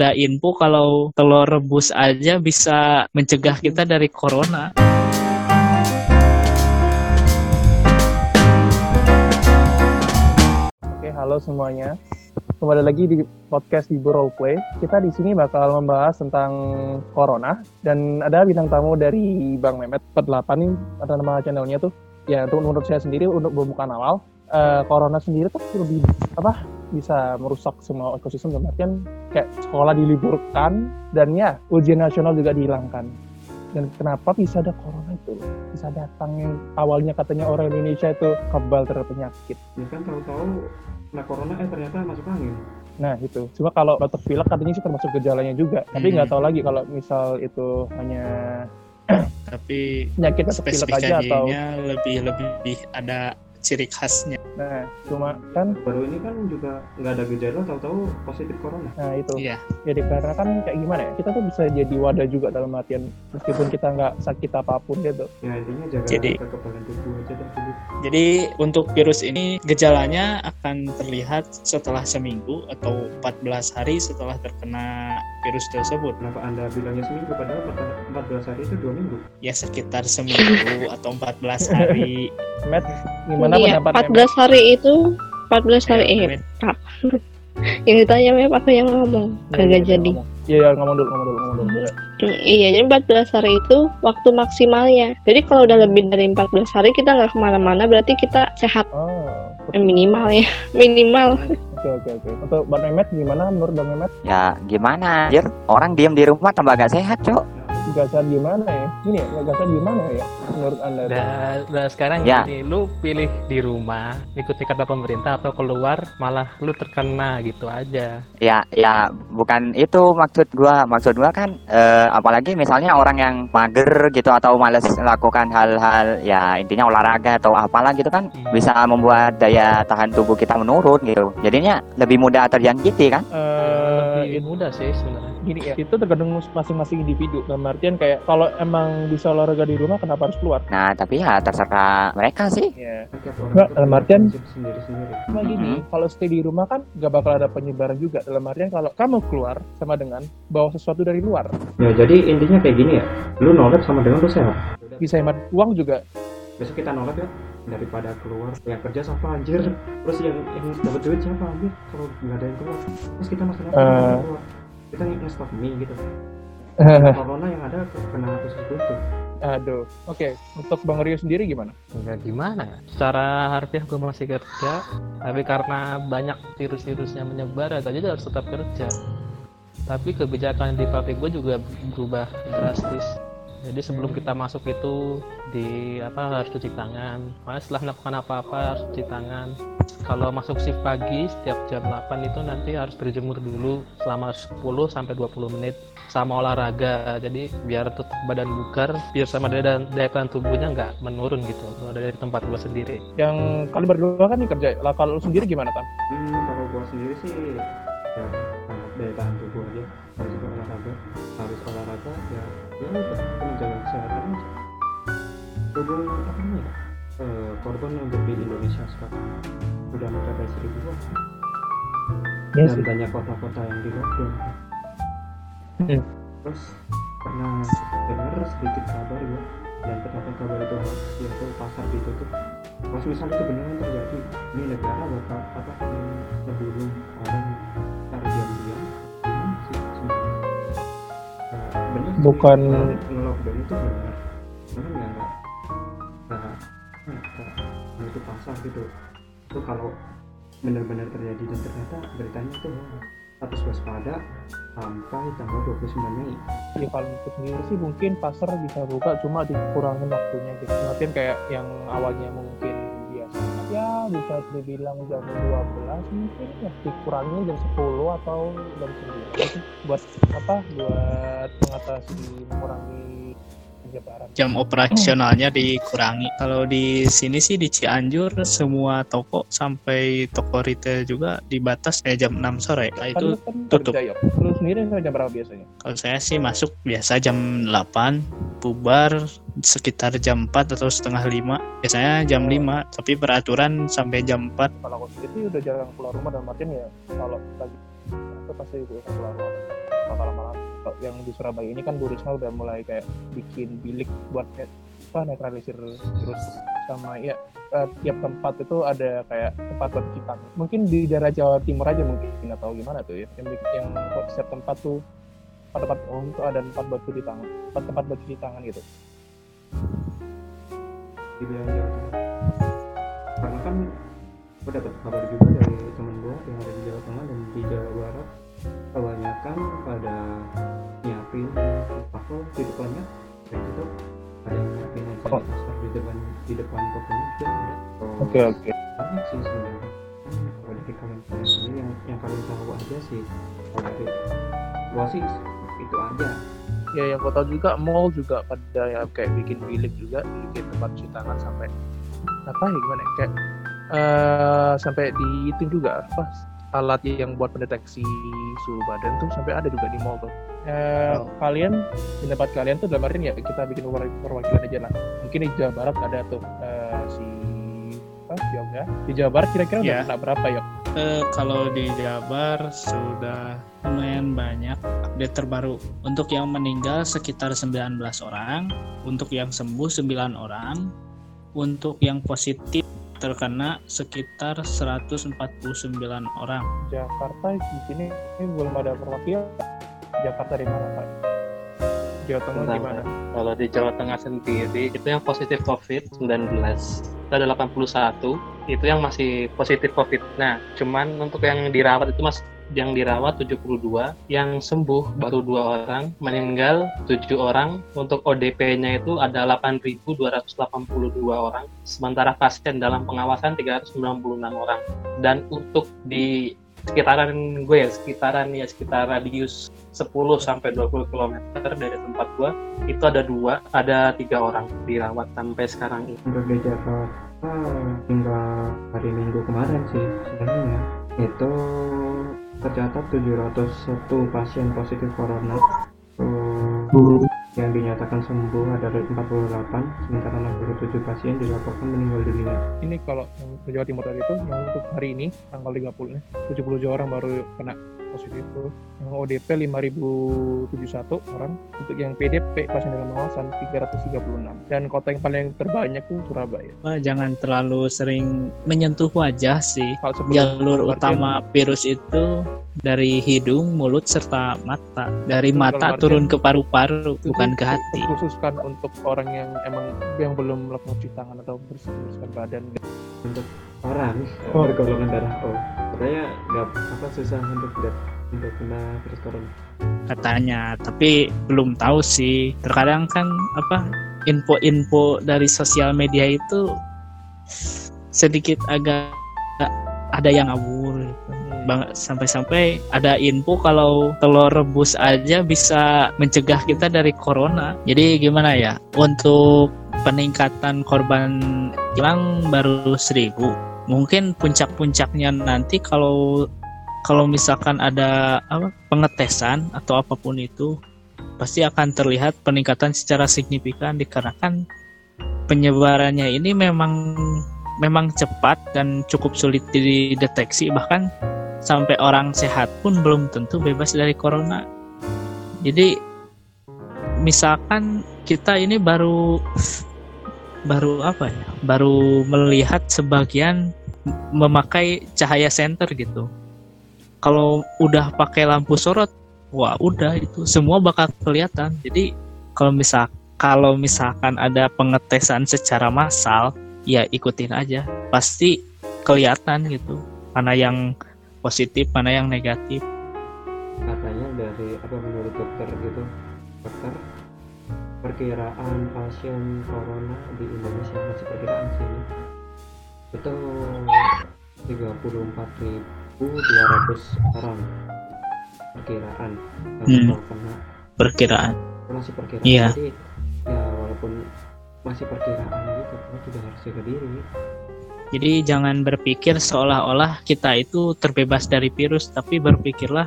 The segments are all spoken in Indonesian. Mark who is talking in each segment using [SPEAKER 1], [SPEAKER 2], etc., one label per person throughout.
[SPEAKER 1] ada info kalau telur rebus aja bisa mencegah kita dari corona.
[SPEAKER 2] Oke, halo semuanya. Kembali lagi di podcast Ibu Roleplay. Kita di sini bakal membahas tentang corona dan ada bintang tamu dari Bang Mehmet 48 nih ada nama channelnya tuh. Ya, untuk menurut saya sendiri untuk pembukaan awal, eh, corona sendiri tuh lebih apa bisa merusak semua ekosistem dalam artian kayak sekolah diliburkan dan ya ujian nasional juga dihilangkan. Dan kenapa bisa ada corona itu? Bisa datang yang awalnya katanya orang Indonesia itu kebal terhadap penyakit.
[SPEAKER 3] Ya kan tahu-tahu nah corona eh ternyata masuk angin.
[SPEAKER 2] Nah itu. Cuma kalau batuk pilek katanya sih termasuk gejalanya juga. Tapi
[SPEAKER 1] Hmm.
[SPEAKER 2] nggak tahu lagi kalau misal itu hanya
[SPEAKER 1] Tapi
[SPEAKER 2] penyakit batuk pilek aja atau
[SPEAKER 1] spesifikasinya lebih lebih ada ciri khasnya.
[SPEAKER 2] nah cuma kan
[SPEAKER 3] baru ini kan juga nggak ada gejala tahu-tahu positif corona
[SPEAKER 2] nah itu
[SPEAKER 1] Iya.
[SPEAKER 2] jadi karena kan kayak gimana ya kita tuh bisa jadi wadah juga dalam artian meskipun kita nggak sakit apa pun gitu
[SPEAKER 3] ya intinya jaga
[SPEAKER 1] Jadi-
[SPEAKER 3] kekebalan tubuh aja dah dulu
[SPEAKER 1] Jadi untuk virus ini gejalanya akan terlihat setelah seminggu atau 14 hari setelah terkena virus tersebut.
[SPEAKER 3] kenapa anda bilangnya seminggu padahal pertama- 14 hari itu dua minggu
[SPEAKER 1] Ya sekitar seminggu atau 14 hari.
[SPEAKER 2] Matt gimana
[SPEAKER 4] Iya,
[SPEAKER 2] pendapat
[SPEAKER 4] 14 hari itu 14 hari
[SPEAKER 1] Ayo,
[SPEAKER 4] eh
[SPEAKER 1] Mehmet.
[SPEAKER 4] yang ditanya Mep apa yang ngomong kagak jadi.
[SPEAKER 2] iya ya, ngomong dulu ngomong dulu ngomong dulu
[SPEAKER 4] Hmm, iya jadi 14 hari itu waktu maksimalnya. Jadi kalau udah lebih dari 14 hari kita nggak ke mana-mana berarti kita sehat.
[SPEAKER 2] Oh
[SPEAKER 4] Eh, minimal ya minimal.
[SPEAKER 2] Oke oke oke. Untuk Bang Mehmet gimana menurut Bang Mehmet?
[SPEAKER 5] Ya gimana anjir? Orang diem di rumah tambah gak sehat cok
[SPEAKER 2] Sehat gimana ya? Gini ya, sehat gimana ya menurut anda?
[SPEAKER 6] Udah, udah sekarang
[SPEAKER 5] Ya.
[SPEAKER 6] jadi lu pilih di rumah ikuti kata pemerintah atau keluar malah lu terkena gitu aja.
[SPEAKER 5] Ya ya bukan itu maksud gua Maksud gua kan eh, Apalagi misalnya orang yang mager gitu Atau males melakukan hal-hal Ya intinya olahraga atau apalah gitu kan
[SPEAKER 6] Hmm.
[SPEAKER 5] Bisa membuat daya tahan tubuh kita menurun gitu Jadinya lebih mudah terjangkiti kan
[SPEAKER 2] Eh,
[SPEAKER 6] Lebih
[SPEAKER 2] itu
[SPEAKER 6] mudah sih sebenarnya.
[SPEAKER 2] Gini ya, itu tergantung masing-masing individu. Dalam artian kayak kalau emang bisa olahraga di rumah, kenapa harus keluar?
[SPEAKER 5] Nah tapi ya terserah mereka sih.
[SPEAKER 2] Ya.
[SPEAKER 3] Orang
[SPEAKER 2] Nggak, dalam artian-
[SPEAKER 3] sendiri-sendiri
[SPEAKER 2] Cuma gini, kalau stay di rumah kan gak bakal ada penyebaran juga. Dalam artian kalau kamu keluar sama dengan bawa sesuatu dari luar,
[SPEAKER 3] ya jadi intinya kayak gini ya. Lu nolep sama dengan lu sehat.
[SPEAKER 2] Bisa hemat uang juga.
[SPEAKER 3] besok kita nolep ya. Daripada keluar yang kerja siapa anjir? Terus yang yang dapat duit siapa anjir? Kalau nggak ada yang keluar terus kita makan apa? Keluar kita nge-stop mie gitu corona yang ada kena khusus itu
[SPEAKER 2] Aduh. Oke, untuk Bang Rio sendiri gimana?
[SPEAKER 6] Enggak gimana ya? Secara harfiah gue masih kerja, tapi karena banyak virus-virusnya menyebar, ya jadi harus tetap kerja. Tapi kebijakan di pabrik gue juga berubah drastis. Jadi sebelum kita masuk itu di apa harus cuci tangan. Makanya setelah melakukan apa-apa harus cuci tangan. Kalau masuk shift pagi setiap jam 8 itu nanti harus berjemur dulu selama 10 sampai 20 menit sama olahraga. Jadi biar tetap badan bugar, biar sama daya, daya tahan tubuhnya nggak menurun gitu kalau dari tempat gue sendiri.
[SPEAKER 2] Yang kalian berdua kan nih kerja. Lah kalau lu sendiri gimana, Tam?
[SPEAKER 3] hmm, kalau gua sendiri sih ya daya tahan tubuh aja harus olahraga harus olahraga ya ya berhubung apa namanya ya, eh, korban untuk di Indonesia sekarang. Udah mencapai seribuan
[SPEAKER 2] Iya
[SPEAKER 3] dan banyak kota-kota yang di lockdown
[SPEAKER 2] Hmm.
[SPEAKER 3] terus pernah dengar sedikit kabar ya? Dan ternyata kabar itu hoax yaitu pasar ditutup. Kalau misalnya itu beneran terjadi. Ini negara bakal apa ngebunuh orang secara diam-diam sih sebenarnya. Nah, gitu itu kalau benar-benar terjadi dan ternyata beritanya itu hoax. harus waspada sampai tanggal 29 Mei
[SPEAKER 2] Ya kalau itu sendiri sih mungkin pasar bisa buka cuma dikurangin waktunya gitu. Artinya kayak yang awalnya mungkin biasa ya bisa dibilang jam 12 mungkin ya dikurangin jam 10 atau jam 9 sih buat apa buat mengatasi mengurangi.
[SPEAKER 1] Jam operasionalnya dikurangi. Kalau di sini sih di Cianjur semua toko sampai toko retail juga dibatas eh jam 6 sore. Nah, itu
[SPEAKER 2] kan
[SPEAKER 1] tutup.
[SPEAKER 2] kerja, Yok. Lu sendiri jam berapa biasanya?
[SPEAKER 1] Kalau saya sih masuk biasa jam 8, bubar sekitar jam 4 atau setengah 5. Biasanya jam 5, tapi peraturan sampai jam 4.
[SPEAKER 2] Kalau aku sendiri sih udah jarang keluar rumah dan artian ya kalau lagi itu pasti gue keluar rumah. yang di Surabaya ini kan Bu Risma udah mulai kayak bikin bilik buat apa netralisir virus sama ya eh, tiap tempat itu ada kayak tempat buat tangan. Mungkin di daerah Jawa Timur aja mungkin atau gimana tuh ya yang yang setiap tempat tuh tempat umum tuh ada tempat buat cuci tangan, tempat tempat buat cuci tangan gitu.
[SPEAKER 3] di wilayah Jawa Tengah karena kan gue dapat kabar juga dari temen gue yang ada di di Jawa Barat kebanyakan pada nyiapin apa di depannya kayak gitu ada yang nyiapin hand
[SPEAKER 2] Oh.
[SPEAKER 3] sanitizer di depan di depan tokonya juga ada
[SPEAKER 2] Oke oke.
[SPEAKER 3] banyak sih sebenarnya kalau dari kalian kalian sendiri yang yang kalian tahu aja sih kalau dari gua sih itu aja
[SPEAKER 2] Ya yang tahu juga mall juga pada ya kayak bikin bilik juga, bikin tempat cuci tangan sampai apa ya gimana ya, kayak eh sampai di itu juga apa alat yang buat pendeteksi suhu badan tuh sampai ada juga di mall tuh. Eh, Kalian di tempat kalian tuh dalam artian ya kita bikin perwa- perwakilan aja lah. Mungkin di Jawa Barat ada tuh eh, si apa Yoga. Di Jawa Barat kira-kira udah
[SPEAKER 1] Ya.
[SPEAKER 2] kena berapa ya?
[SPEAKER 1] Eh, kalau di Jabar sudah lumayan banyak update terbaru. Untuk yang meninggal sekitar 19 orang, untuk yang sembuh 9 orang, untuk yang positif terkena sekitar 149 orang.
[SPEAKER 2] Jakarta di sini ini belum ada perwakilan. Jakarta di mana Pak? Jawa Tengah
[SPEAKER 6] Bentar,
[SPEAKER 2] gimana?
[SPEAKER 6] Kalau di Jawa Tengah sendiri itu yang positif COVID-19 itu ada 81 itu yang masih positif COVID. Nah, cuman untuk yang dirawat itu mas yang dirawat 72, yang sembuh baru dua orang, meninggal 7 orang. Untuk ODP-nya itu ada 8.282 orang, sementara pasien dalam pengawasan 396 orang. Dan untuk di sekitaran gue ya, sekitaran ya sekitar radius 10 sampai 20 km dari tempat gue itu ada dua, ada tiga orang dirawat sampai sekarang ini.
[SPEAKER 3] di Jakarta hingga hari Minggu kemarin sih sebenarnya itu tercatat 701 pasien positif corona. Yang dinyatakan sembuh ada 48 sementara 67 pasien dilaporkan meninggal dunia.
[SPEAKER 2] Ini kalau Jawa Timur tadi itu yang untuk hari ini tanggal 30 nya 70 orang baru kena positif tuh. Yang ODP 5071 orang, untuk yang PDP pasien dalam pengawasan 336. Dan kota yang paling terbanyak tuh Surabaya.
[SPEAKER 1] Wah, jangan terlalu sering menyentuh wajah sih. Jalur utama virus itu dari hidung, mulut, serta mata. Dari
[SPEAKER 2] Itu
[SPEAKER 1] mata turun ke paru-paru,
[SPEAKER 2] itu
[SPEAKER 1] bukan ke hati.
[SPEAKER 2] Khususkan untuk orang yang emang yang belum melakukan cuci tangan atau bersih bersihkan badan.
[SPEAKER 3] orang
[SPEAKER 2] Oh.
[SPEAKER 3] bergolongan darah O katanya nggak apa susah untuk untuk kena virus corona
[SPEAKER 1] katanya tapi belum tahu sih terkadang kan apa info-info dari sosial media itu sedikit agak ada yang ngawur gitu. Bang, sampai-sampai ada info kalau telur rebus aja bisa mencegah kita dari corona jadi gimana ya untuk peningkatan korban hilang baru seribu mungkin puncak-puncaknya nanti kalau kalau misalkan ada apa pengetesan atau apa pun itu pasti akan terlihat peningkatan secara signifikan dikarenakan penyebarannya ini memang memang cepat dan cukup sulit dideteksi bahkan sampai orang sehat pun belum tentu bebas dari corona. Jadi misalkan kita ini baru baru apa ya? Baru melihat sebagian memakai cahaya senter gitu. Kalau udah pakai lampu sorot, wah udah itu semua bakal kelihatan. Jadi kalau misal kalau misalkan ada pengetesan secara massal, ya ikutin aja. Pasti kelihatan gitu. Mana yang positif, mana yang negatif.
[SPEAKER 3] katanya dari apa menurut dokter gitu dokter perkiraan pasien corona di Indonesia masih perkiraan sih itu 34.200 orang perkiraan yang
[SPEAKER 1] Hmm.
[SPEAKER 3] kena
[SPEAKER 1] Perkiraan.
[SPEAKER 3] masih perkiraan
[SPEAKER 1] Iya.
[SPEAKER 3] jadi ya walaupun masih perkiraan gitu kita juga harus jaga diri
[SPEAKER 1] Jadi jangan berpikir seolah-olah kita itu terbebas dari virus, tapi berpikirlah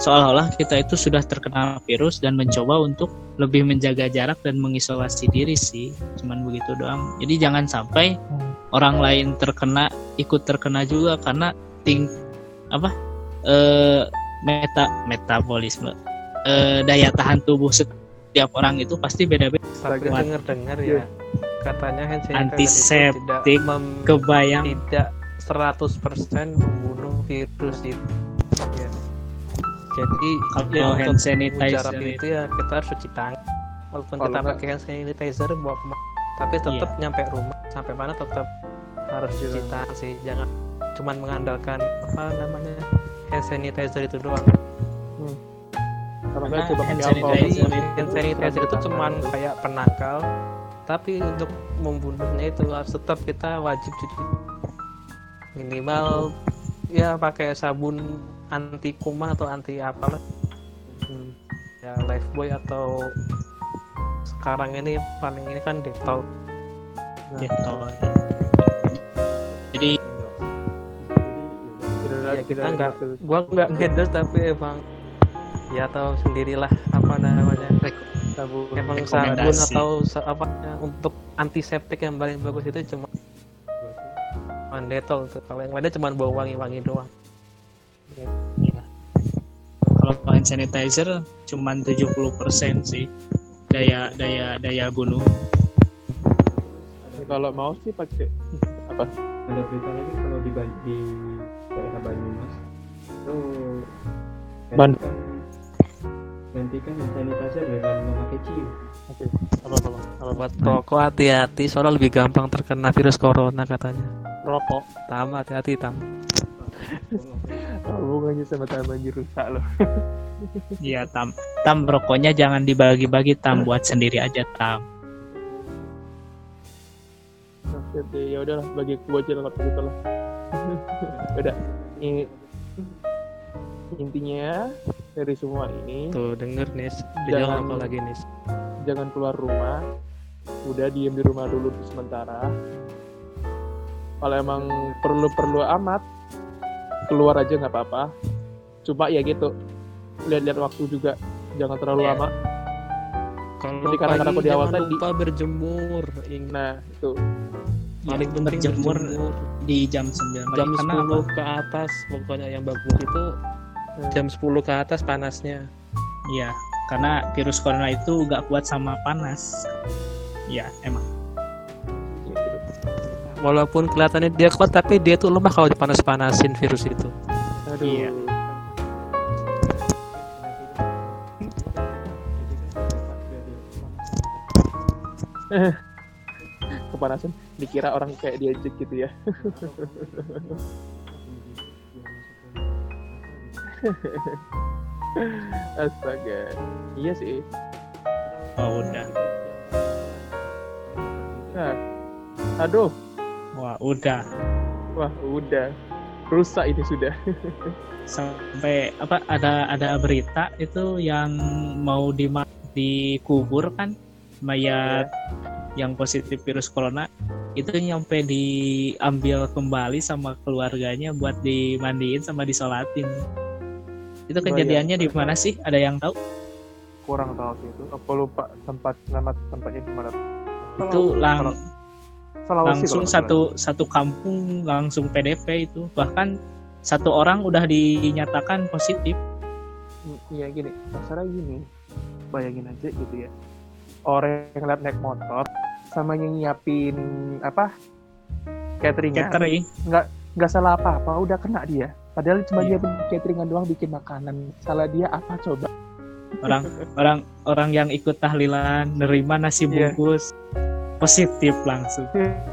[SPEAKER 1] seolah-olah kita itu sudah terkena virus dan mencoba untuk lebih menjaga jarak dan mengisolasi diri sih. Cuman begitu doang. Jadi jangan sampai orang lain terkena ikut terkena juga karena ting apa eh meta metabolisme eh, daya tahan tubuh setiap orang itu pasti beda-beda.
[SPEAKER 6] Dengar-dengar
[SPEAKER 2] Iya.
[SPEAKER 6] ya katanya hand sanitizer itu
[SPEAKER 1] Antiseptik,
[SPEAKER 6] tidak mem-
[SPEAKER 1] Kebayang
[SPEAKER 6] tidak 100% membunuh virus itu. Jadi
[SPEAKER 1] kalau
[SPEAKER 6] ya,
[SPEAKER 1] hand sanitizer
[SPEAKER 6] itu ya kita harus cuci tangan. Walaupun
[SPEAKER 2] Kalau
[SPEAKER 6] kita
[SPEAKER 2] enggak-
[SPEAKER 6] pakai hand sanitizer ke mana, tapi tetap nyampe rumah sampai mana tetap harus cuci
[SPEAKER 2] Iya.
[SPEAKER 6] tangan sih. Jangan cuman mengandalkan apa namanya hand sanitizer itu doang.
[SPEAKER 2] Kalau
[SPEAKER 1] Karena hand sanitizer
[SPEAKER 6] hand sanitizer itu cuman kayak penangkal, tapi untuk membunuhnya itu harus tetap kita wajib cuci minimal ya pakai sabun anti kuman atau anti apalah. Hmm, ya lifebuoy atau sekarang ini paling ini kan detol
[SPEAKER 1] gitu. Jadi
[SPEAKER 6] ya kita nggak gua nggak ngendorse tapi emang ya tahu sendirilah apa namanya.
[SPEAKER 2] Sabun
[SPEAKER 6] emang sabun atau apa ya, untuk antiseptik yang paling bagus itu cuma cuma detol tuh. Kalau yang lainnya cuma bau wangi-wangi doang
[SPEAKER 1] kalau hand sanitizer cuman 70% sih. Daya daya daya bunuh.
[SPEAKER 2] kalau mau sih pakai apa?
[SPEAKER 3] Ada berita lagi kalau di, Ban- di daerah Banyumas? Itu
[SPEAKER 2] Ban-
[SPEAKER 3] gantikan. Sanitizer dengan memakai ciu
[SPEAKER 2] Oke. apa apa apa?
[SPEAKER 6] Buat rokok hati-hati soalnya lebih gampang terkena virus corona katanya.
[SPEAKER 2] Rokok.
[SPEAKER 6] Tam hati-hati tam
[SPEAKER 2] hubungannya sama taman rusak loh
[SPEAKER 1] Iya tam tam rokoknya jangan dibagi-bagi tam buat sendiri aja tam.
[SPEAKER 2] Oke, oke, ya udahlah bagi aku aja lah gitu lah. Udah. Ini intinya dari semua ini
[SPEAKER 6] tuh denger nih
[SPEAKER 2] Jangan-
[SPEAKER 6] rokok lagi nih
[SPEAKER 2] jangan keluar rumah. Udah diem di rumah dulu sementara. Kalau emang perlu-perlu amat keluar aja nggak apa-apa. Cuma ya gitu. Lihat-lihat waktu juga. Jangan terlalu
[SPEAKER 1] Iya.
[SPEAKER 2] lama.
[SPEAKER 6] kalau
[SPEAKER 2] Jadi karena
[SPEAKER 6] pagi
[SPEAKER 2] aku di awal
[SPEAKER 6] jangan
[SPEAKER 2] tadi-
[SPEAKER 6] lupa berjemur Ingat,
[SPEAKER 2] Nah, itu.
[SPEAKER 6] paling
[SPEAKER 1] Ya,
[SPEAKER 6] penting
[SPEAKER 1] berjemur
[SPEAKER 6] berjemur
[SPEAKER 1] di jam 9
[SPEAKER 6] jam
[SPEAKER 1] Karena
[SPEAKER 6] 10
[SPEAKER 1] apa?
[SPEAKER 6] ke atas pokoknya yang bagus itu jam 10 ke atas panasnya
[SPEAKER 1] Iya, karena virus corona itu gak kuat sama panas. Iya, emang.
[SPEAKER 6] Walaupun kelihatannya dia kuat tapi dia tuh lemah kalau dipanas-panasin virus itu
[SPEAKER 2] Aduh.
[SPEAKER 1] Iya.
[SPEAKER 2] Kepanasan dikira orang kayak diajak gitu ya. Astaga. Iya sih.
[SPEAKER 1] Oh, udah.
[SPEAKER 2] Nah. Aduh,
[SPEAKER 1] Wah, udah.
[SPEAKER 2] wah udah. Rusak ini sudah.
[SPEAKER 1] Sampai apa ada ada berita itu yang mau di dikubur kan mayat yang positif virus corona itu nyampe diambil kembali sama keluarganya buat dimandiin sama disolatin. Itu kejadiannya di mana sih? Ada yang tahu?
[SPEAKER 2] Kurang tahu sih itu. Apa lupa tempat nama tempatnya di mana?
[SPEAKER 1] Itu lang
[SPEAKER 2] Sulawesi
[SPEAKER 1] langsung
[SPEAKER 2] nggak
[SPEAKER 1] satu satu kampung langsung PDP itu bahkan satu orang udah dinyatakan positif
[SPEAKER 2] Hmm, Iya gini, masalah gini. Bayangin aja gitu ya. Orang yang lihat naik motor sama yang nyiapin apa? Cateringnya
[SPEAKER 1] catering
[SPEAKER 2] nggak salah apa-apa udah kena dia. Padahal cuma
[SPEAKER 1] Iya.
[SPEAKER 2] dia cateringan doang bikin makanan. Salah dia apa coba?
[SPEAKER 1] orang orang orang yang ikut tahlilan nerima nasi
[SPEAKER 2] Iya.
[SPEAKER 1] bungkus positif langsung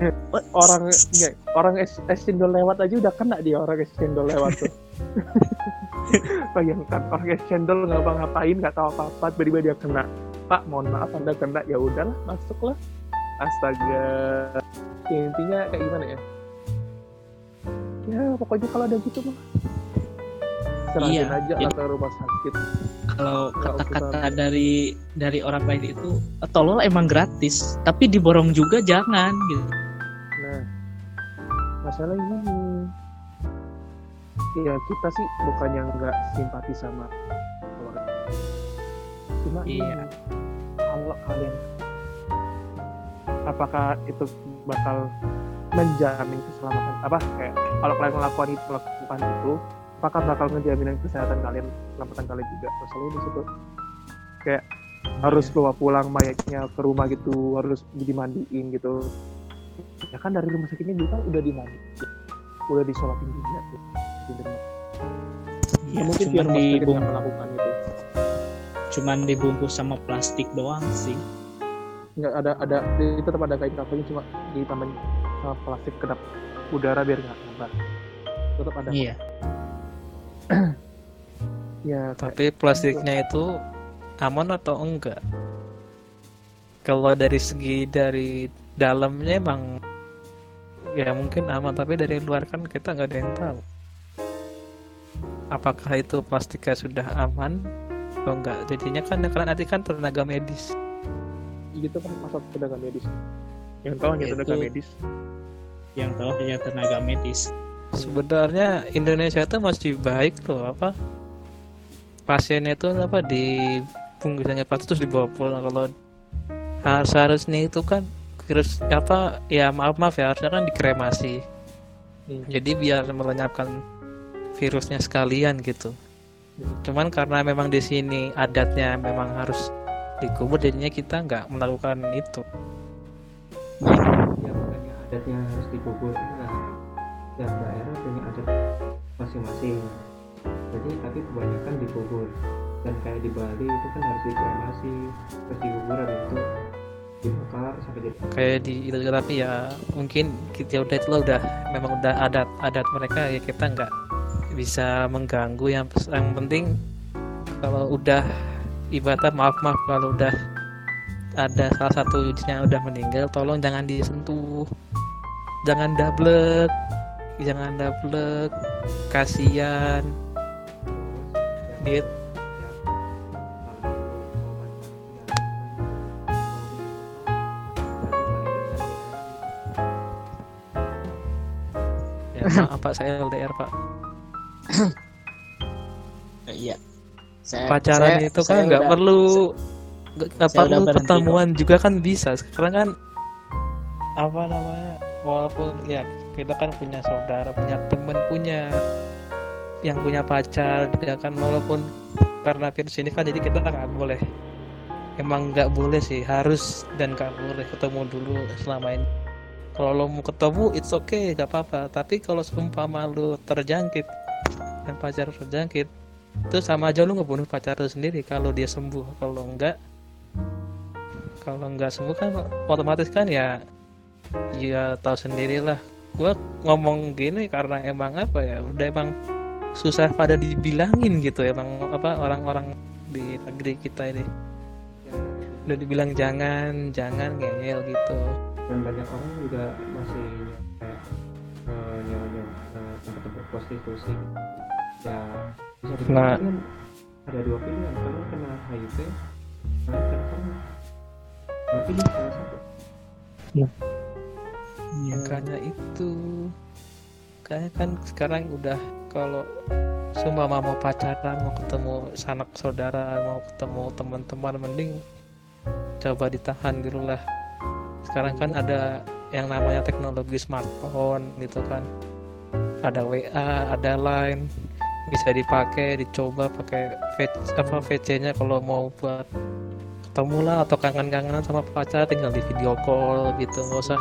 [SPEAKER 2] orang enggak, orang es, es cendol lewat aja udah kena dia orang es cendol lewat tuh. Bayangkan orang es cendol nggak ngapa-ngapain nggak tahu apa-apa tiba-tiba dia kena. Pak, mohon maaf anda kena ya udahlah masuklah. Astaga. Ya, intinya kayak gimana ya? Ya pokoknya kalau ada gitu mah serahin
[SPEAKER 1] Iya,
[SPEAKER 2] aja
[SPEAKER 1] jadi-
[SPEAKER 2] ke rumah sakit.
[SPEAKER 1] kalau kata-kata dari dari orang lain itu tolol emang gratis tapi diborong juga jangan gitu
[SPEAKER 2] Nah, masalah ini ya kita sih bukannya nggak simpati sama keluarga. Cuma
[SPEAKER 1] Iya.
[SPEAKER 2] ini, kalau kalian apakah itu bakal menjamin keselamatan apa kayak kalau kalian melakukan itu melakukan itu apakah bakal ngejaminan kesehatan kalian keselamatan kalian juga? Masalahnya di situ. Kayak harus bawa pulang mayatnya ke rumah gitu harus dimandiin gitu. Ya kan dari rumah sakitnya juga udah dimandiin udah disolatin juga tuh Bener.
[SPEAKER 1] Ya,
[SPEAKER 2] Ya, mungkin
[SPEAKER 1] cuman
[SPEAKER 2] pihak rumah sakit
[SPEAKER 1] dibung-
[SPEAKER 2] yang melakukan itu
[SPEAKER 1] cuman dibungkus sama plastik doang sih.
[SPEAKER 2] nggak ada ada dia tetap ada kain covernya cuma ditambahin sama plastik kedap udara biar nggak nyebar tetap ada.
[SPEAKER 1] Iya.
[SPEAKER 2] Ya
[SPEAKER 6] Tapi plastiknya itu aman atau enggak? Kalau dari segi dari dalamnya emang ya mungkin aman, tapi dari luar kan kita nggak ada yang tahu. Apakah itu plastiknya sudah aman atau enggak? Jadinya kan karena nanti kan tenaga medis.
[SPEAKER 2] gitu kan masa tenaga medis yang tahu hanya
[SPEAKER 1] Ya,
[SPEAKER 2] tenaga
[SPEAKER 1] itu-
[SPEAKER 2] medis
[SPEAKER 1] Yang tahu hanya tenaga medis.
[SPEAKER 6] Sebenarnya Indonesia itu masih baik loh apa? Pasiennya itu apa di bungkusannya plastik terus dibawa pulang. Kalau harus harusnya itu kan virus apa ya maaf maaf ya harusnya kan dikremasi.
[SPEAKER 2] Hmm.
[SPEAKER 6] jadi biar melenyapkan virusnya sekalian gitu. Cuman karena memang di sini adatnya memang harus dikubur jadinya kita nggak melakukan itu.
[SPEAKER 3] Ya adatnya harus dikubur. Nah tiap daerah punya adat masing-masing. Jadi tapi kebanyakan dikubur dan kayak di Bali itu kan harus dikremasi terus dikubur habis itu dibakar sampai jadi
[SPEAKER 6] kayak di tapi ya mungkin kita udah itu udah memang udah adat adat mereka ya kita nggak bisa mengganggu. Yang yang penting kalau udah ibadah maaf maaf kalau udah ada salah satu yang udah meninggal tolong jangan disentuh. Jangan dablek jangan dablek kasihan. Dia ya maaf pak saya LDR pak.
[SPEAKER 1] Iya. Saya,
[SPEAKER 6] pacaran
[SPEAKER 1] saya-
[SPEAKER 6] itu kan nggak perlu nggak perlu pertemuan juga kan bisa. Sekarang kan apa namanya walaupun ya kita kan punya saudara punya teman punya yang punya pacar juga kan. Walaupun karena virus ini kan jadi kita nggak boleh emang nggak boleh sih harus dan nggak boleh ketemu dulu selama ini. Kalau lo mau ketemu it's okay nggak apa-apa. Tapi kalau seumpama lo terjangkit dan pacar terjangkit itu sama aja lu ngebunuh pacar lu sendiri. Kalau dia sembuh kalau enggak kalau enggak sembuh kan otomatis kan ya ya tahu sendirilah. Gua ngomong gini karena emang apa ya udah emang susah pada dibilangin gitu emang apa orang-orang di negeri kita ini. Udah dibilang jangan jangan ngeyel gitu.
[SPEAKER 3] Dan banyak orang juga masih kayak eh, nyawa-nyawa eh, tempat-tempat prostitusi. Ya bisa
[SPEAKER 6] Nah.
[SPEAKER 3] kan ada dua pilihan. Kalau kena HIV kalau kena nah pilih salah satu
[SPEAKER 1] Iya.
[SPEAKER 6] makanya itu kayak kan sekarang udah kalau semua mau pacaran mau ketemu sanak saudara mau ketemu teman-teman mending coba ditahan dulu lah sekarang kan ada yang namanya teknologi smartphone gitu kan ada WA ada Line bisa dipakai dicoba pakai V- apa VC-nya kalau mau buat ketemu lah atau kangen-kangenan sama pacar tinggal di video call gitu nggak usah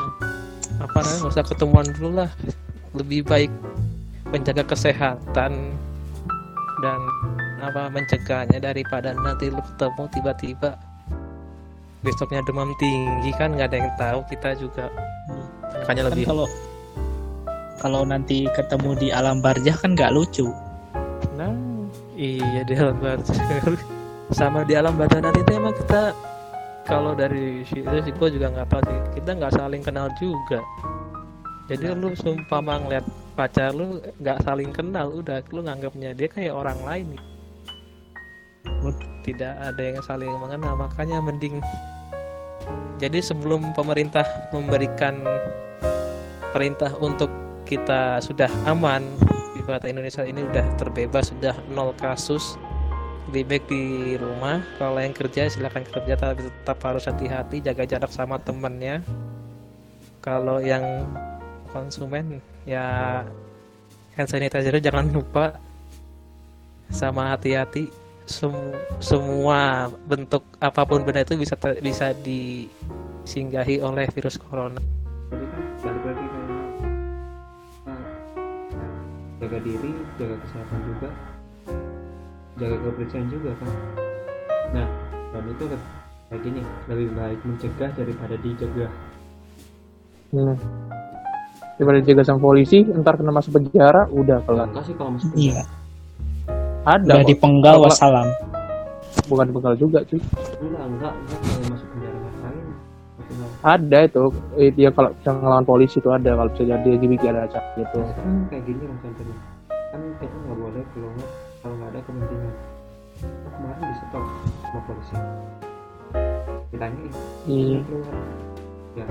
[SPEAKER 6] apa namanya nggak usah ketemuan dulu lah. Lebih baik menjaga kesehatan dan apa mencegahnya daripada nanti lu ketemu tiba-tiba besoknya demam tinggi. Kan nggak ada yang tahu kita juga. Makanya
[SPEAKER 1] Kan
[SPEAKER 6] lebih
[SPEAKER 1] kalau kalau nanti ketemu di alam barjah kan nggak lucu.
[SPEAKER 6] nah. Iya di alam barzah sama di alam barzah nanti emang kita kalau dari situ sih gue juga nggak tahu sih. Kita nggak saling kenal juga. Jadi lu sumpah ngeliat pacar lu nggak saling kenal udah lu nganggapnya dia kayak orang lain tidak ada yang saling mengenal makanya mending jadi sebelum pemerintah memberikan perintah untuk kita sudah aman ibarat Indonesia ini udah terbebas sudah nol kasus lebih baik di rumah. Kalau yang kerja silahkan kerja tapi tetap harus hati-hati jaga jarak sama temennya. Kalau yang konsumen ya hand sanitizer jangan lupa. Sama hati-hati Sem- semua bentuk apa pun benda itu bisa bisa disinggahi oleh virus corona.
[SPEAKER 3] Jaga diri jaga kesehatan juga jaga kebersihan juga kan nah dan itu kayak gini lebih baik mencegah daripada dicegah
[SPEAKER 2] Hmm. Daripada jaga sama polisi, ntar kena masuk penjara, udah kelar.
[SPEAKER 3] enggak sih kalau masuk
[SPEAKER 1] Iya.
[SPEAKER 2] Ada
[SPEAKER 1] Udah dipenggal wassalam.
[SPEAKER 2] bukan begal juga cuy.
[SPEAKER 3] enggak enggak enggak kalau masuk penjara ngapain
[SPEAKER 2] Ada itu, eh, dia kalau bisa ngelawan polisi itu ada kalau bisa jadi jadi ada acara gitu.
[SPEAKER 3] kan kayak gini lah contohnya kan kita nggak boleh keluar kalau nggak ada kepentingan. Kemarin di stop sama polisi. Ditanyain.
[SPEAKER 2] Iya.
[SPEAKER 3] "Kenapa keluar. Ya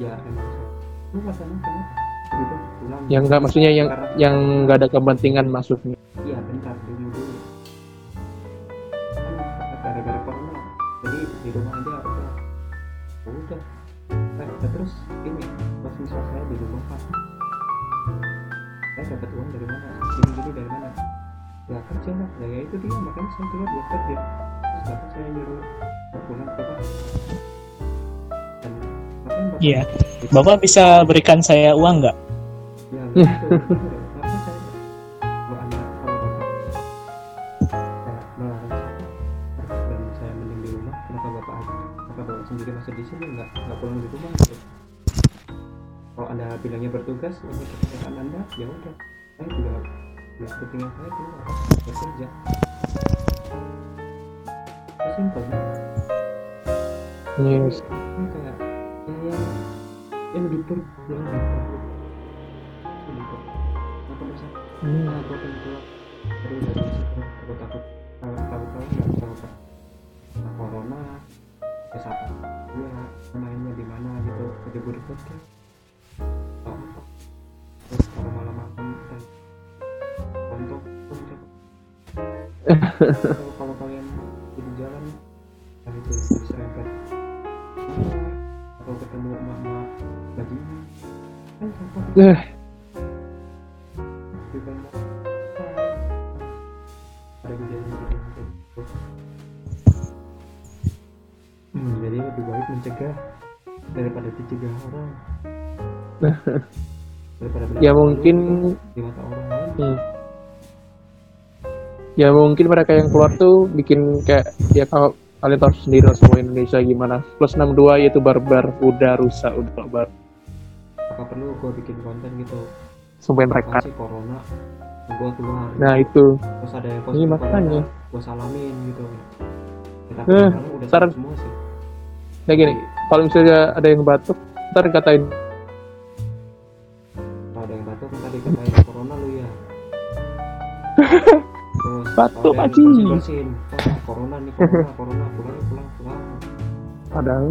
[SPEAKER 3] ya emang saya lu kata kenapa? Gitu pulang.
[SPEAKER 2] Yang enggak maksudnya yang
[SPEAKER 3] Karena-
[SPEAKER 2] yang enggak ada kepentingan masuknya.
[SPEAKER 3] iya bentar dulu dulu. Kan gara-gara corona jadi di rumah aja udah udah. Nah, terus ini pas misal saya di rumah pak. Saya dapat uang dari mana? Gini gini dari mana ya kerja lah ya, ya itu dia makanya saya keluar buat kerja terus bapak saya nyuruh pulang ke bapak bapak
[SPEAKER 1] Iya.
[SPEAKER 3] Itu-
[SPEAKER 1] Bapak bisa berikan saya uang nggak?
[SPEAKER 3] ya gitu bapak bapak bapak nggak nggak gitu bilangnya bertugas untuk kesehatan anda ya udah saya kepentingan saya keluar bekerja ya simpel
[SPEAKER 2] Yes.
[SPEAKER 3] ini kayak ya yang yang libur yang libur libur apa bisa
[SPEAKER 2] Hmm.
[SPEAKER 3] nah aku pengen keluar. Dari dari aku takut. Kalau tahu tahu nggak apa nah, corona apa? Ya mainnya di mana gitu? Ribut ribut kalau kalau kalian di jalan nah itu diserempet atau ketemu emak-emak bajingan kan takut
[SPEAKER 2] Eh.
[SPEAKER 3] nggak ada kejadian gitu. Hmm, jadi lebih baik mencegah daripada dicegah orang. Daripada
[SPEAKER 2] Ya mungkin
[SPEAKER 3] di
[SPEAKER 2] Ya mungkin mereka yang keluar tuh bikin kayak ya kalau kalian tahu sendiri lah semua Indonesia gimana. Plus 62 yaitu barbar, udah rusak, udah barbar.
[SPEAKER 3] apa perlu gue bikin konten gitu
[SPEAKER 2] Sumpahin mereka.
[SPEAKER 3] kasih corona gue keluar
[SPEAKER 2] Nah itu,
[SPEAKER 3] terus ada yang positif
[SPEAKER 2] makanya.
[SPEAKER 3] gue salamin gitu kita
[SPEAKER 2] Eh,
[SPEAKER 3] udah
[SPEAKER 2] saran-
[SPEAKER 3] semua sih
[SPEAKER 2] kayak gini. Kalau misalnya ada yang batuk, ntar katain
[SPEAKER 3] kalau ada yang batuk kan tadi katain corona lu ya
[SPEAKER 2] Batuk,
[SPEAKER 3] bersin-bersin, wah corona nih corona corona pulang pulang pulang.
[SPEAKER 2] Padahal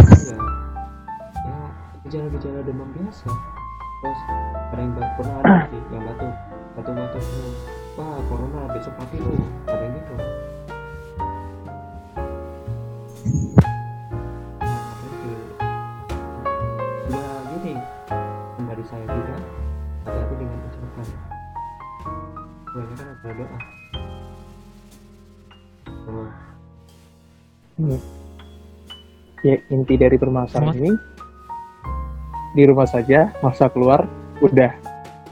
[SPEAKER 3] ya ya gejala-gejala demam biasa. Terus batuk pernah ada sih yang batuk batuk batuk wah corona besok mati lu ada yang gitu Nah, ya gini. Dari saya banyak kan ada doa oh,
[SPEAKER 2] ya inti dari permasalahan ini di rumah saja, masa keluar, udah.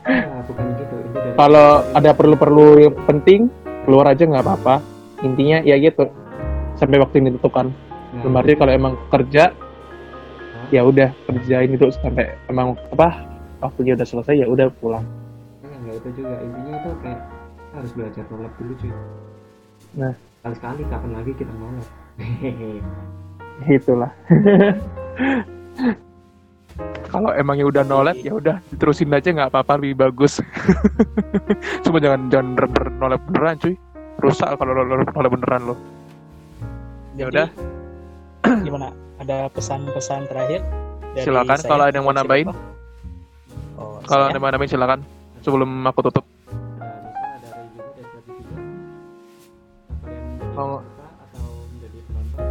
[SPEAKER 3] ah, bukan gitu dari
[SPEAKER 2] Kalau ada perlu-perlu yang penting, keluar aja nggak apa-apa. Intinya ya gitu. Sampai waktu ini ditentukan.
[SPEAKER 3] Nah,
[SPEAKER 2] Dalam arti kalau emang kerja, ya udah kerjain itu sampai emang apa waktunya udah selesai ya udah pulang.
[SPEAKER 3] Nggak itu juga intinya itu kayak kita harus belajar nolak dulu cuy
[SPEAKER 2] Nah.
[SPEAKER 3] sekali sekali kapan lagi kita nolak hehehe
[SPEAKER 2] Itulah. Kalau emangnya udah nolet ya udah diterusin aja nggak apa-apa lebih bagus. Cuma jangan jangan bener-bener nolet beneran cuy. Rusak kalau lo nolet beneran lo. Ya udah.
[SPEAKER 1] Gimana? Ada pesan-pesan terakhir? dari
[SPEAKER 2] Silakan, kalau ada yang mau nambahin.
[SPEAKER 1] Oh,
[SPEAKER 2] Kalau ada yang mau nambahin silakan. Sebelum aku tutup. Kalau-
[SPEAKER 3] atau menjadi penonton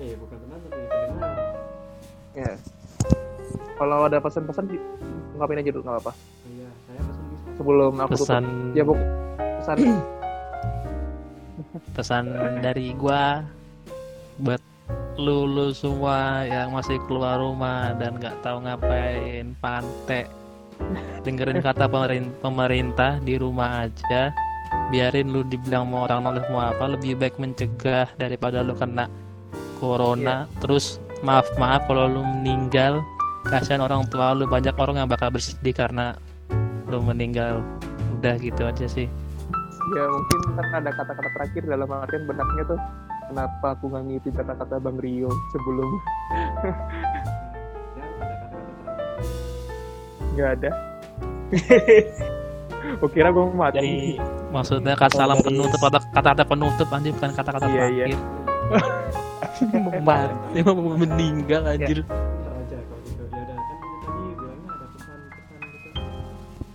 [SPEAKER 3] eh bukan penonton sih pendengar
[SPEAKER 2] Ya. Kalau ada pesan-pesan ungkapin aja dulu nggak apa-apa.
[SPEAKER 3] oh, iya saya pesan
[SPEAKER 2] sebelum aku tutup.
[SPEAKER 6] pesan
[SPEAKER 2] Ya, Bu. Pesan.
[SPEAKER 6] pesan dari gua buat lu lu semua yang masih keluar rumah dan nggak tahu ngapain pantek dengerin kata pemerin- pemerintah di rumah aja. Biarin lu dibilang mau orang nolak mau apa lebih baik mencegah daripada lu kena corona. Terus maaf maaf kalau lu meninggal. Kasihan orang tua lu banyak orang yang bakal bersedih karena lu meninggal. Udah gitu aja sih.
[SPEAKER 2] Ya mungkin ntar ada kata-kata terakhir dalam artian benaknya tuh kenapa aku nggak ngikutin kata-kata Bang Rio sebelum nggak ada. Gue kira gue mati.
[SPEAKER 1] Dari
[SPEAKER 6] maksudnya kata salam penutup atau kata-kata penutup anjir bukan kata-kata
[SPEAKER 2] Iya, iya.
[SPEAKER 6] terakhir. Mau mati mau meninggal anjir.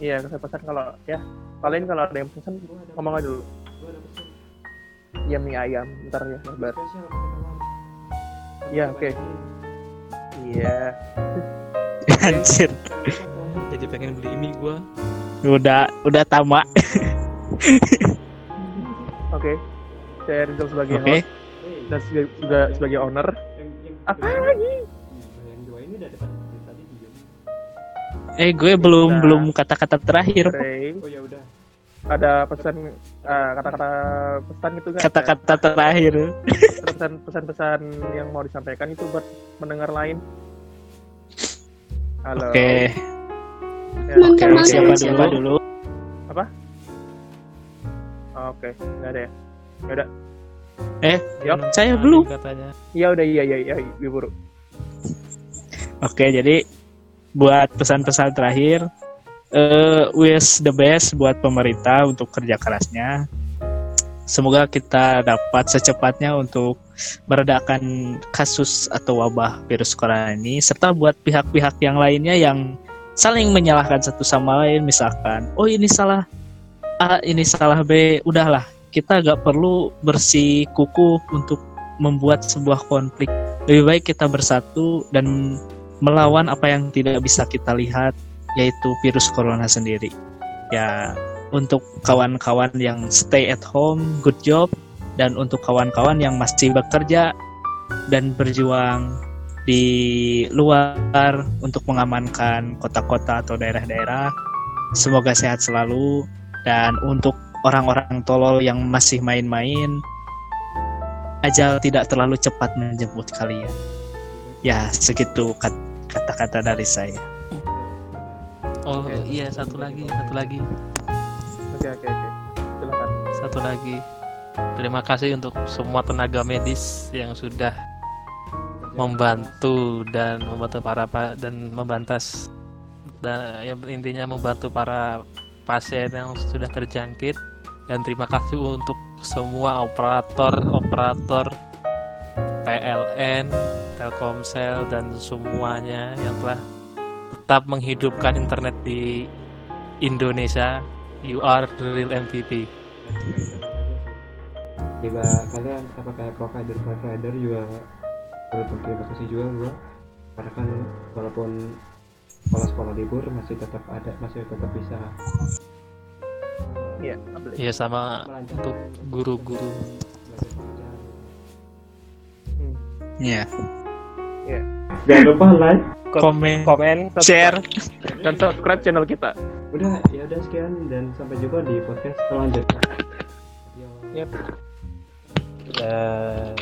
[SPEAKER 2] Iya saya pesan kalau ya. Kalian kalau ada yang pesan ngomong aja dulu.
[SPEAKER 3] Gua ada pesan
[SPEAKER 2] ya mie ayam ntar ya lebar. Iya, oke. iya.
[SPEAKER 1] Anjir
[SPEAKER 6] jadi pengen beli ini gua.
[SPEAKER 1] Udah udah tamak.
[SPEAKER 2] Oke saya Rizal sebagai
[SPEAKER 1] oke.
[SPEAKER 2] host dan juga, juga sebagai owner.
[SPEAKER 3] Yang yang
[SPEAKER 2] apa lagi?
[SPEAKER 3] Yang dua ini udah depan dari tadi diem
[SPEAKER 1] eh gue belum
[SPEAKER 2] Nah.
[SPEAKER 1] belum kata-kata terakhir.
[SPEAKER 2] Ray
[SPEAKER 3] oh ya udah.
[SPEAKER 2] Ada pesan ah, kata-kata pesan itu nggak?
[SPEAKER 1] Kata-kata terakhir.
[SPEAKER 2] Pesan pesan-pesan yang mau disampaikan itu buat mendengar lain. Halo.
[SPEAKER 1] Oke
[SPEAKER 2] Ya,
[SPEAKER 1] oke
[SPEAKER 4] Teman-teman.
[SPEAKER 1] siapa dulu dulu
[SPEAKER 2] oke nggak ada ya nggak ada
[SPEAKER 1] Eh,
[SPEAKER 2] Yap.
[SPEAKER 1] saya belum.
[SPEAKER 6] katanya
[SPEAKER 2] iya udah iya iya iya iya buru
[SPEAKER 1] Oke, jadi buat pesan-pesan terakhir, eh wish the best buat pemerintah untuk kerja kerasnya. Semoga kita dapat secepatnya untuk meredakan kasus atau wabah virus corona ini, serta buat pihak-pihak yang lainnya yang saling menyalahkan satu sama lain, misalkan, oh ini salah A, ini salah B, udahlah, kita gak perlu bersih kuku untuk membuat sebuah konflik. Lebih baik kita bersatu dan melawan apa yang tidak bisa kita lihat yaitu virus corona sendiri. Ya, untuk kawan-kawan yang stay at home, good job dan untuk kawan-kawan yang masih bekerja dan berjuang di luar untuk mengamankan kota-kota atau daerah-daerah, semoga sehat selalu dan untuk orang-orang tolol yang masih main-main ajal tidak terlalu cepat menjemput kalian. Ya, segitu kat- kata-kata dari saya.
[SPEAKER 6] oh
[SPEAKER 2] Oke.
[SPEAKER 6] iya satu lagi satu lagi
[SPEAKER 2] oke oke oke silakan
[SPEAKER 6] satu lagi terima kasih untuk semua tenaga medis yang sudah membantu dan membantu para pa- dan membantas dan yang intinya membantu para pasien yang sudah terjangkit dan terima kasih untuk semua operator operator PLN, Telkomsel dan semuanya yang telah tetap menghidupkan internet di Indonesia. You are the real MVP.
[SPEAKER 3] Tiba kalian apa kayak provider provider juga perlu terima kasih juga gua karena kan walaupun sekolah-sekolah libur masih tetap ada masih tetap bisa
[SPEAKER 2] iya
[SPEAKER 6] Iya sama
[SPEAKER 3] melancar
[SPEAKER 6] untuk guru-guru.
[SPEAKER 3] belajar mengajar.
[SPEAKER 1] Ya,
[SPEAKER 3] Jangan lupa like.
[SPEAKER 1] komen,
[SPEAKER 2] komen
[SPEAKER 1] share.
[SPEAKER 2] dan subscribe channel kita
[SPEAKER 3] Udah ya udah sekian dan sampai jumpa di podcast selanjutnya. Yo.
[SPEAKER 2] Yep.
[SPEAKER 6] Eh,